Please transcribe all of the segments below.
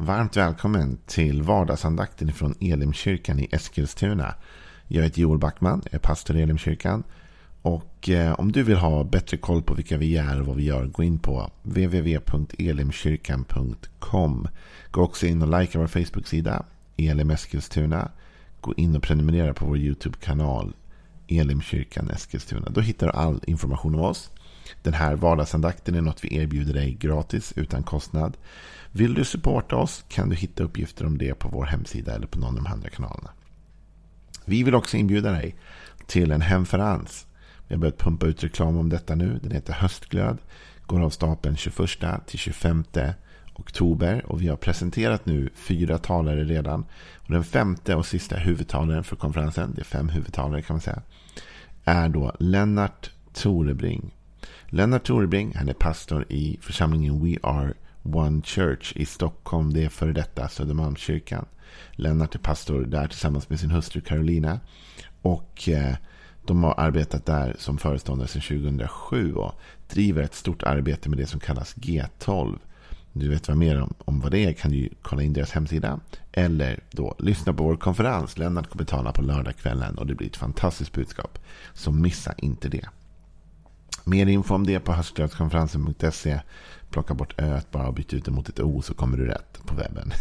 Varmt välkommen till vardagsandakten från Elimkyrkan i Eskilstuna. Jag heter Joel Backman, jag är pastor i Elimkyrkan. Och eh, om du vill ha bättre koll på vilka vi är och vad vi gör, gå in på www.elimkyrkan.com. Gå också in och likea vår Facebook-sida, Elim Eskilstuna. Gå in och prenumerera på vår YouTube-kanal, Elimkyrkan Eskilstuna. Då hittar du all information om oss. Den här vardagsandakten är något vi erbjuder dig gratis utan kostnad. Vill du supporta oss kan du hitta uppgifter om det på vår hemsida eller på någon av de andra kanalerna. Vi vill också inbjuda dig till en hemferens. Vi har börjat pumpa ut reklam om detta nu. Den heter Höstglöd. Går av stapeln 21 till 25 oktober. Och vi har presenterat nu fyra talare redan. Och den femte och sista huvudtalaren för konferensen, det är fem huvudtalare kan man säga, är då Lennart Torebring. Lennart Torebring, han är pastor i församlingen We Are One Church i Stockholm. Det är före detta Södermalmskyrkan. Lennart är pastor där tillsammans med sin hustru Carolina. Och eh, de har arbetat där som föreståndare sedan 2007 och driver ett stort arbete med det som kallas G12. Du vet vad mer om, om vad det är kan du kolla in deras hemsida. Eller då lyssna på vår konferens. Lennart kommer tala på lördagskvällen och det blir ett fantastiskt budskap. Så missa inte det. Mer info om det på höstglödskonferensen.se. Plocka bort öet bara och byt ut det mot ett o så kommer du rätt på webben.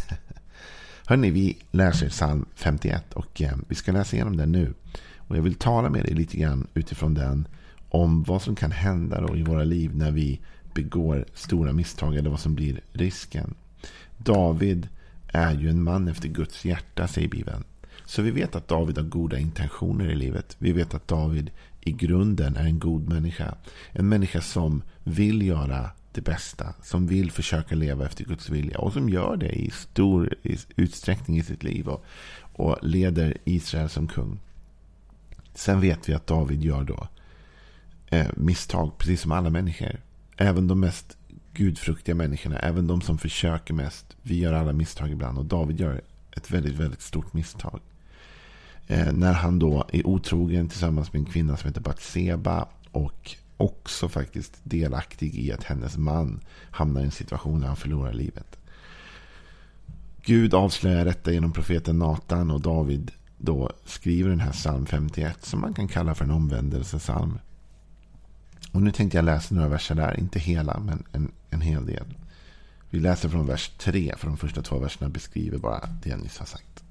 Hörni, vi läser psalm 51 och eh, vi ska läsa igenom den nu. Och jag vill tala med dig lite grann utifrån den om vad som kan hända då i våra liv när vi begår stora misstag eller vad som blir risken. David är ju en man efter Guds hjärta, säger Bibeln. Så vi vet att David har goda intentioner i livet. Vi vet att David i grunden är en god människa. En människa som vill göra det bästa. Som vill försöka leva efter Guds vilja. Och som gör det i stor utsträckning i sitt liv. Och, och leder Israel som kung. Sen vet vi att David gör då eh, misstag. Precis som alla människor. Även de mest gudfruktiga människorna. Även de som försöker mest. Vi gör alla misstag ibland. Och David gör ett väldigt, väldigt stort misstag. Eh, när han då är otrogen tillsammans med en kvinna som heter Batseba. Och också faktiskt delaktig i att hennes man hamnar i en situation där han förlorar livet. Gud avslöjar detta genom profeten Natan och David då skriver den här psalm 51 som man kan kalla för en omvändelsesalm. Och nu tänkte jag läsa några verser där, inte hela men en, en hel del. Vi läser från vers 3, för de första två verserna beskriver bara det jag nyss har sagt.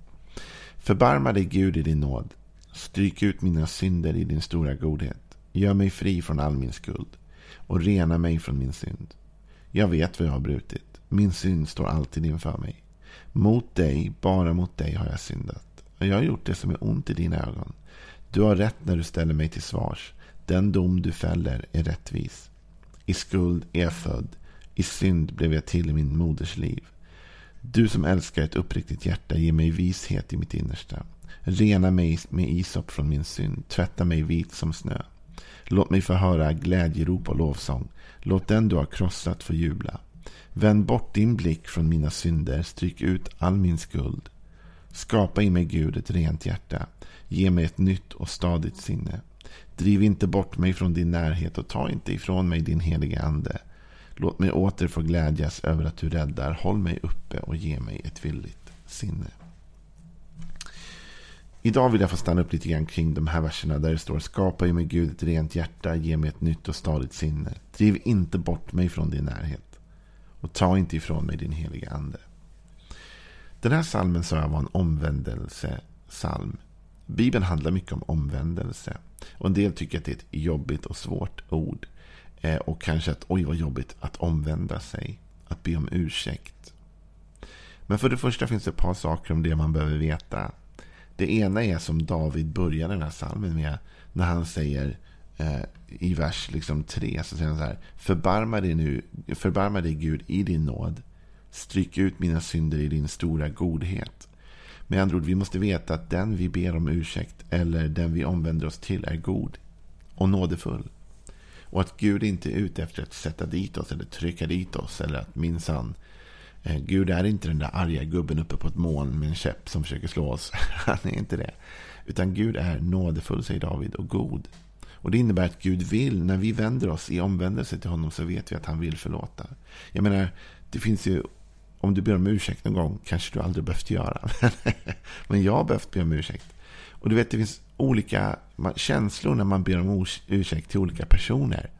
Förbarma dig Gud i din nåd. Stryk ut mina synder i din stora godhet. Gör mig fri från all min skuld och rena mig från min synd. Jag vet vad jag har brutit. Min synd står alltid inför mig. Mot dig, bara mot dig har jag syndat. Och jag har gjort det som är ont i dina ögon. Du har rätt när du ställer mig till svars. Den dom du fäller är rättvis. I skuld är jag född. I synd blev jag till i min moders liv. Du som älskar ett uppriktigt hjärta, ge mig vishet i mitt innersta. Rena mig med isop från min synd. Tvätta mig vit som snö. Låt mig få höra glädjerop och lovsång. Låt den du har krossat få jubla. Vänd bort din blick från mina synder. Stryk ut all min skuld. Skapa i mig Gud ett rent hjärta. Ge mig ett nytt och stadigt sinne. Driv inte bort mig från din närhet och ta inte ifrån mig din heliga ande. Låt mig åter få glädjas över att du räddar. Håll mig uppe och ge mig ett villigt sinne. Idag vill jag få stanna upp lite grann kring de här verserna där det står Skapa i mig Gud ett rent hjärta, ge mig ett nytt och stadigt sinne. Driv inte bort mig från din närhet. Och ta inte ifrån mig din heliga ande. Den här salmen sa jag var en omvändelsesalm. Bibeln handlar mycket om omvändelse. Och en del tycker att det är ett jobbigt och svårt ord. Eh, och kanske att oj vad jobbigt att omvända sig. Att be om ursäkt. Men för det första finns det ett par saker om det man behöver veta. Det ena är som David börjar den här salmen med. När han säger eh, i vers liksom 3. Så säger han så här. Förbarma dig nu. Förbarma dig Gud i din nåd. Stryk ut mina synder i din stora godhet. Med andra ord, vi måste veta att den vi ber om ursäkt eller den vi omvänder oss till är god och nådefull. Och att Gud inte är ute efter att sätta dit oss eller trycka dit oss eller att minsann Eh, Gud är inte den där arga gubben uppe på ett moln med en käpp som försöker slå oss. Han är inte det. Utan Gud är nådefull, säger David, och god. Och det innebär att Gud vill, när vi vänder oss i omvändelse till honom så vet vi att han vill förlåta. Jag menar, det finns ju om du ber om ursäkt någon gång kanske du aldrig behövt göra. Men jag har behövt be om ursäkt. Och du vet, det finns olika känslor när man ber om ursäkt till olika personer.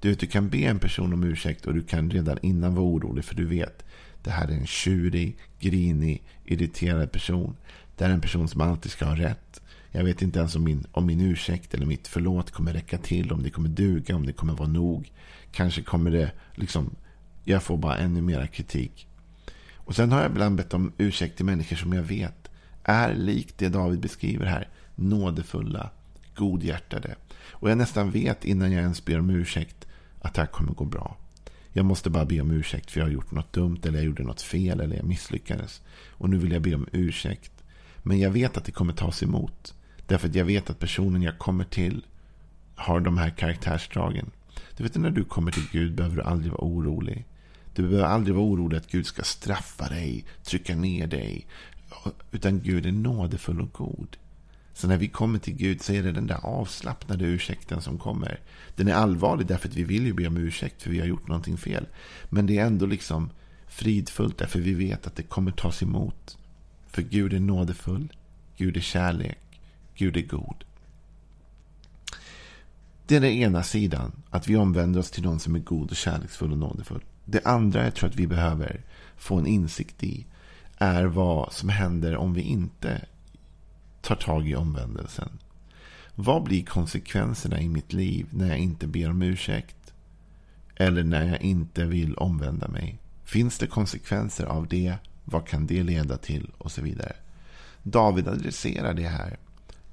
Du vet, du kan be en person om ursäkt och du kan redan innan vara orolig för du vet det här är en tjurig, grinig, irriterad person. Det här är en person som alltid ska ha rätt. Jag vet inte ens om min, om min ursäkt eller mitt förlåt kommer räcka till. Om det kommer duga, om det kommer vara nog. Kanske kommer det liksom, jag får bara ännu mera kritik. Och sen har jag ibland bett om ursäkt till människor som jag vet är likt det David beskriver här. Nådefulla, godhjärtade. Och jag nästan vet innan jag ens ber om ursäkt att det här kommer gå bra. Jag måste bara be om ursäkt för jag har gjort något dumt eller jag gjorde något fel eller jag misslyckades. Och nu vill jag be om ursäkt. Men jag vet att det kommer tas emot. Därför att jag vet att personen jag kommer till har de här karaktärsdragen. Du vet när du kommer till Gud behöver du aldrig vara orolig. Du behöver aldrig vara orolig att Gud ska straffa dig, trycka ner dig. Utan Gud är nådefull och god. Så när vi kommer till Gud så är det den där avslappnade ursäkten som kommer. Den är allvarlig därför att vi vill ju be om ursäkt för vi har gjort någonting fel. Men det är ändå liksom fridfullt därför vi vet att det kommer tas emot. För Gud är nådefull, Gud är kärlek, Gud är god. Det är den ena sidan, att vi omvänder oss till någon som är god och kärleksfull och nådefull. Det andra jag tror att vi behöver få en insikt i är vad som händer om vi inte tar tag i omvändelsen. Vad blir konsekvenserna i mitt liv när jag inte ber om ursäkt? Eller när jag inte vill omvända mig? Finns det konsekvenser av det? Vad kan det leda till? Och så vidare. David adresserar det här.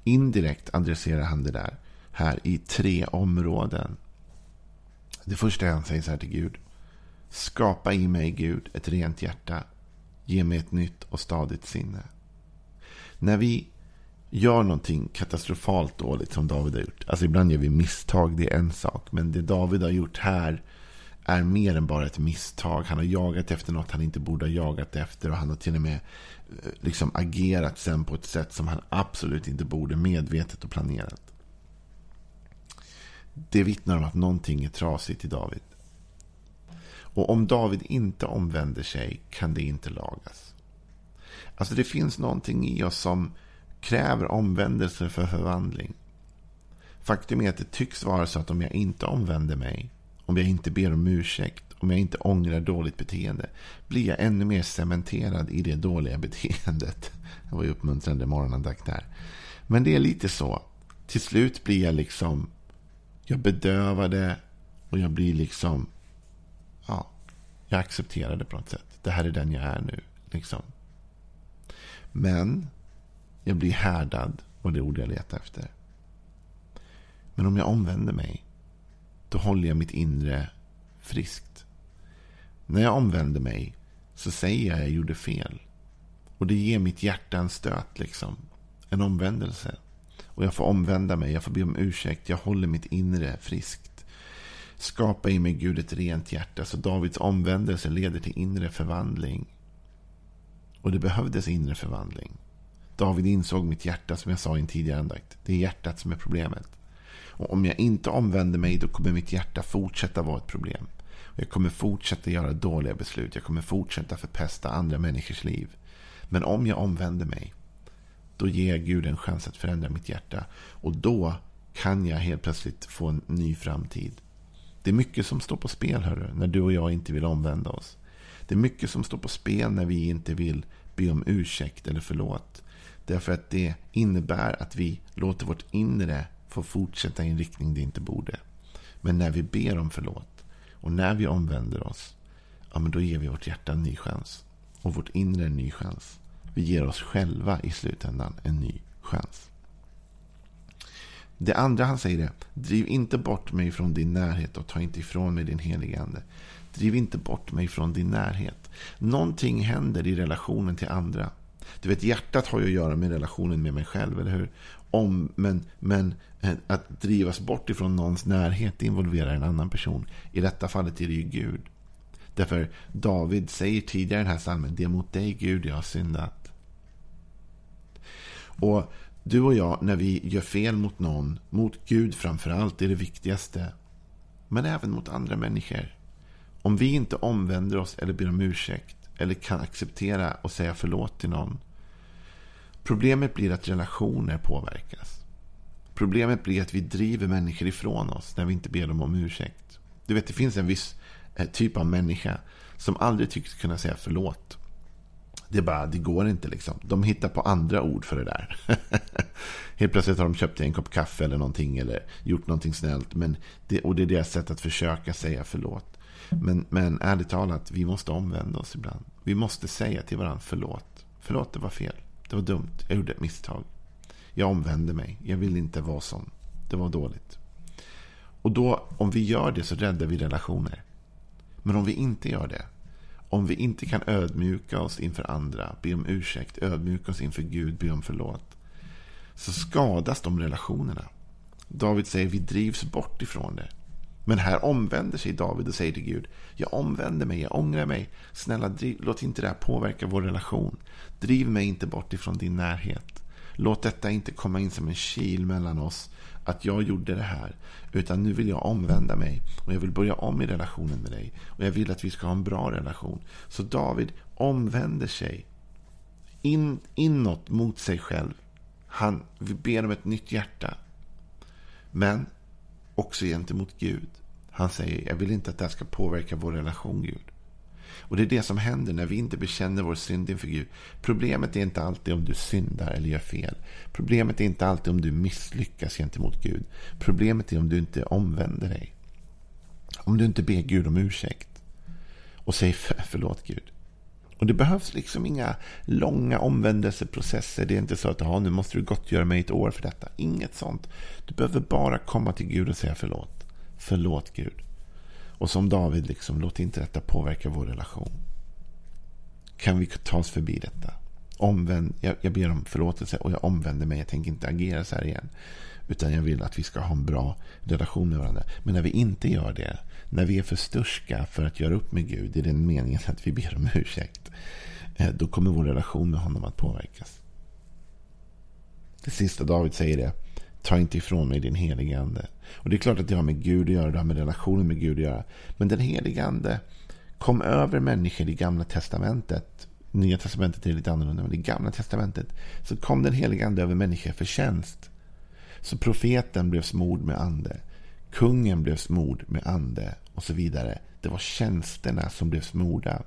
Indirekt adresserar han det där här i tre områden. Det första han säger så här till Gud. Skapa i mig, Gud, ett rent hjärta. Ge mig ett nytt och stadigt sinne. När vi gör någonting katastrofalt dåligt som David har gjort. Alltså ibland gör vi misstag, det är en sak. Men det David har gjort här är mer än bara ett misstag. Han har jagat efter något han inte borde ha jagat efter. Och han har till och med eh, liksom agerat sen på ett sätt som han absolut inte borde medvetet och planerat. Det vittnar om att någonting är trasigt i David. Och om David inte omvänder sig kan det inte lagas. Alltså det finns någonting i oss som kräver omvändelse för förvandling. Faktum är att det tycks vara så att om jag inte omvänder mig, om jag inte ber om ursäkt, om jag inte ångrar dåligt beteende, blir jag ännu mer cementerad i det dåliga beteendet. Det var ju uppmuntrande morgonandakt där. Men det är lite så. Till slut blir jag liksom, jag bedövar det och jag blir liksom, jag accepterar det på något sätt. Det här är den jag är nu. Liksom. Men jag blir härdad och det ord jag letar efter. Men om jag omvänder mig, då håller jag mitt inre friskt. När jag omvänder mig så säger jag att jag gjorde fel. Och det ger mitt hjärta en stöt, liksom. En omvändelse. Och jag får omvända mig, jag får be om ursäkt, jag håller mitt inre friskt. Skapa i mig Gud ett rent hjärta. Så Davids omvändelse leder till inre förvandling. Och det behövdes inre förvandling. David insåg mitt hjärta som jag sa i en tidigare andakt. Det är hjärtat som är problemet. Och om jag inte omvänder mig då kommer mitt hjärta fortsätta vara ett problem. Och jag kommer fortsätta göra dåliga beslut. Jag kommer fortsätta förpesta andra människors liv. Men om jag omvänder mig då ger jag Gud en chans att förändra mitt hjärta. Och då kan jag helt plötsligt få en ny framtid. Det är mycket som står på spel hörru, när du och jag inte vill omvända oss. Det är mycket som står på spel när vi inte vill be om ursäkt eller förlåt. Därför att det innebär att vi låter vårt inre få fortsätta i en riktning det inte borde. Men när vi ber om förlåt och när vi omvänder oss, ja, men då ger vi vårt hjärta en ny chans. Och vårt inre en ny chans. Vi ger oss själva i slutändan en ny chans. Det andra han säger är, driv inte bort mig från din närhet och ta inte ifrån mig din helige ande. Driv inte bort mig från din närhet. Någonting händer i relationen till andra. Du vet, hjärtat har ju att göra med relationen med mig själv, eller hur? Om, men, men eh, att drivas bort ifrån någons närhet involverar en annan person. I detta fallet är det ju Gud. Därför David säger tidigare i den här salmen, det är mot dig Gud jag har syndat. Och du och jag, när vi gör fel mot någon, mot Gud framför allt, är det viktigaste. Men även mot andra människor. Om vi inte omvänder oss eller ber om ursäkt, eller kan acceptera och säga förlåt till någon. Problemet blir att relationer påverkas. Problemet blir att vi driver människor ifrån oss när vi inte ber dem om ursäkt. Du vet, det finns en viss eh, typ av människa som aldrig tycks kunna säga förlåt. Det är bara, det går inte liksom. De hittar på andra ord för det där. Helt plötsligt har de köpt en kopp kaffe eller någonting eller gjort någonting snällt. Men det, och det är deras sätt att försöka säga förlåt. Men, men ärligt talat, vi måste omvända oss ibland. Vi måste säga till varandra förlåt. Förlåt, det var fel. Det var dumt. Jag gjorde ett misstag. Jag omvände mig. Jag vill inte vara sån. Det var dåligt. Och då, om vi gör det så räddar vi relationer. Men om vi inte gör det, om vi inte kan ödmjuka oss inför andra, be om ursäkt, ödmjuka oss inför Gud, be om förlåt, så skadas de relationerna. David säger vi drivs bort ifrån det. Men här omvänder sig David och säger till Gud, jag omvänder mig, jag ångrar mig. Snälla, driv, låt inte det här påverka vår relation. Driv mig inte bort ifrån din närhet. Låt detta inte komma in som en kil mellan oss att jag gjorde det här. Utan nu vill jag omvända mig och jag vill börja om i relationen med dig. Och jag vill att vi ska ha en bra relation. Så David omvänder sig in, inåt mot sig själv. Han ber om ett nytt hjärta. Men också gentemot Gud. Han säger, jag vill inte att det här ska påverka vår relation, Gud. Och det är det som händer när vi inte bekänner vår synd inför Gud. Problemet är inte alltid om du syndar eller gör fel. Problemet är inte alltid om du misslyckas gentemot Gud. Problemet är om du inte omvänder dig. Om du inte ber Gud om ursäkt. Och säger för, förlåt Gud. Och det behövs liksom inga långa omvändelseprocesser. Det är inte så att nu måste du gottgöra mig ett år för detta. Inget sånt. Du behöver bara komma till Gud och säga förlåt. Förlåt Gud. Och som David, liksom, låt inte detta påverka vår relation. Kan vi ta oss förbi detta? Omvänd, jag, jag ber om förlåtelse och jag omvänder mig. Jag tänker inte agera så här igen. Utan jag vill att vi ska ha en bra relation med varandra. Men när vi inte gör det, när vi är för sturska för att göra upp med Gud i den meningen att vi ber om ursäkt, eh, då kommer vår relation med honom att påverkas. Det sista David säger är, ta inte ifrån mig din helige ande. Och det är klart att det har med Gud att göra, det har med relationen med Gud att göra. Men den helige ande kom över människor i gamla testamentet. Nya testamentet är lite annorlunda, men i gamla testamentet så kom den helige ande över människor för tjänst. Så profeten blev smord med ande. Kungen blev smord med ande och så vidare. Det var tjänsterna som blev smorda.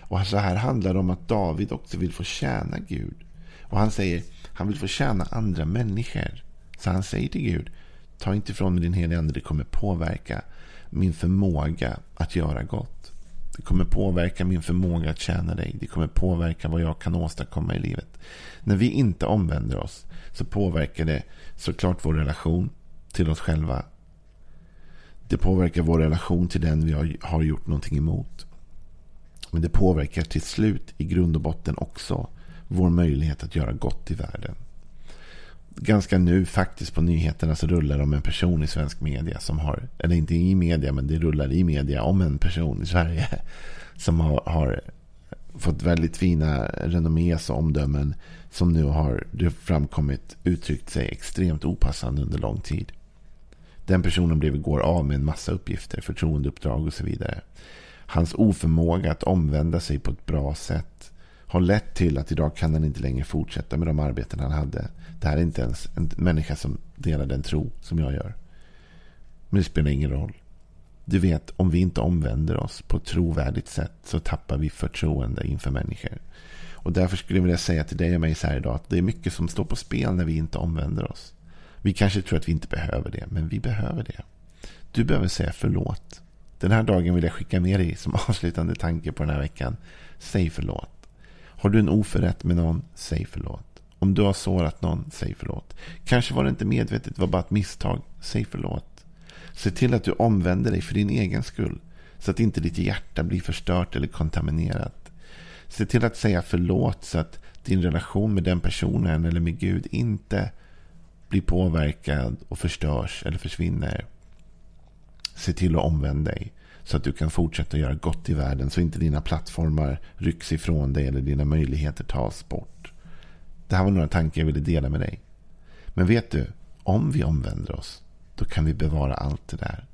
Och så här handlar det om att David också vill få tjäna Gud. Och han säger han vill få tjäna andra människor. Så han säger till Gud, ta inte ifrån mig din heliga ande, det kommer påverka min förmåga att göra gott. Det kommer påverka min förmåga att tjäna dig. Det kommer påverka vad jag kan åstadkomma i livet. När vi inte omvänder oss så påverkar det såklart vår relation till oss själva. Det påverkar vår relation till den vi har gjort någonting emot. Men det påverkar till slut i grund och botten också vår möjlighet att göra gott i världen ganska nu faktiskt på nyheterna så rullar det om en person i svensk media som har, eller inte i media men det rullar i media om en person i Sverige som har, har fått väldigt fina renommé och omdömen som nu har det framkommit uttryckt sig extremt opassande under lång tid. Den personen blev igår av med en massa uppgifter, förtroendeuppdrag och så vidare. Hans oförmåga att omvända sig på ett bra sätt har lett till att idag kan han inte längre fortsätta med de arbeten han hade. Det här är inte ens en människa som delar den tro som jag gör. Men det spelar ingen roll. Du vet, om vi inte omvänder oss på ett trovärdigt sätt så tappar vi förtroende inför människor. Och därför skulle jag vilja säga till dig och mig så här idag att det är mycket som står på spel när vi inte omvänder oss. Vi kanske tror att vi inte behöver det, men vi behöver det. Du behöver säga förlåt. Den här dagen vill jag skicka med dig som avslutande tanke på den här veckan. Säg förlåt. Har du en oförrätt med någon, säg förlåt. Om du har sårat någon, säg förlåt. Kanske var det inte medvetet, det var bara ett misstag. Säg förlåt. Se till att du omvänder dig för din egen skull. Så att inte ditt hjärta blir förstört eller kontaminerat. Se till att säga förlåt så att din relation med den personen eller med Gud inte blir påverkad och förstörs eller försvinner. Se till att omvända dig. Så att du kan fortsätta göra gott i världen. Så inte dina plattformar rycks ifrån dig eller dina möjligheter tas bort. Det här var några tankar jag ville dela med dig. Men vet du, om vi omvänder oss, då kan vi bevara allt det där.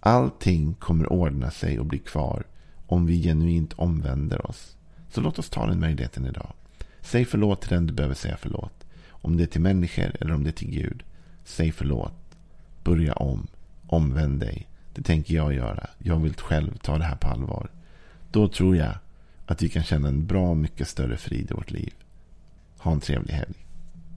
Allting kommer ordna sig och bli kvar om vi genuint omvänder oss. Så låt oss ta den möjligheten idag. Säg förlåt till den du behöver säga förlåt. Om det är till människor eller om det är till Gud. Säg förlåt. Börja om. Omvänd dig. Det tänker jag göra. Jag vill själv ta det här på allvar. Då tror jag att vi kan känna en bra mycket större frid i vårt liv. Ha en trevlig helg.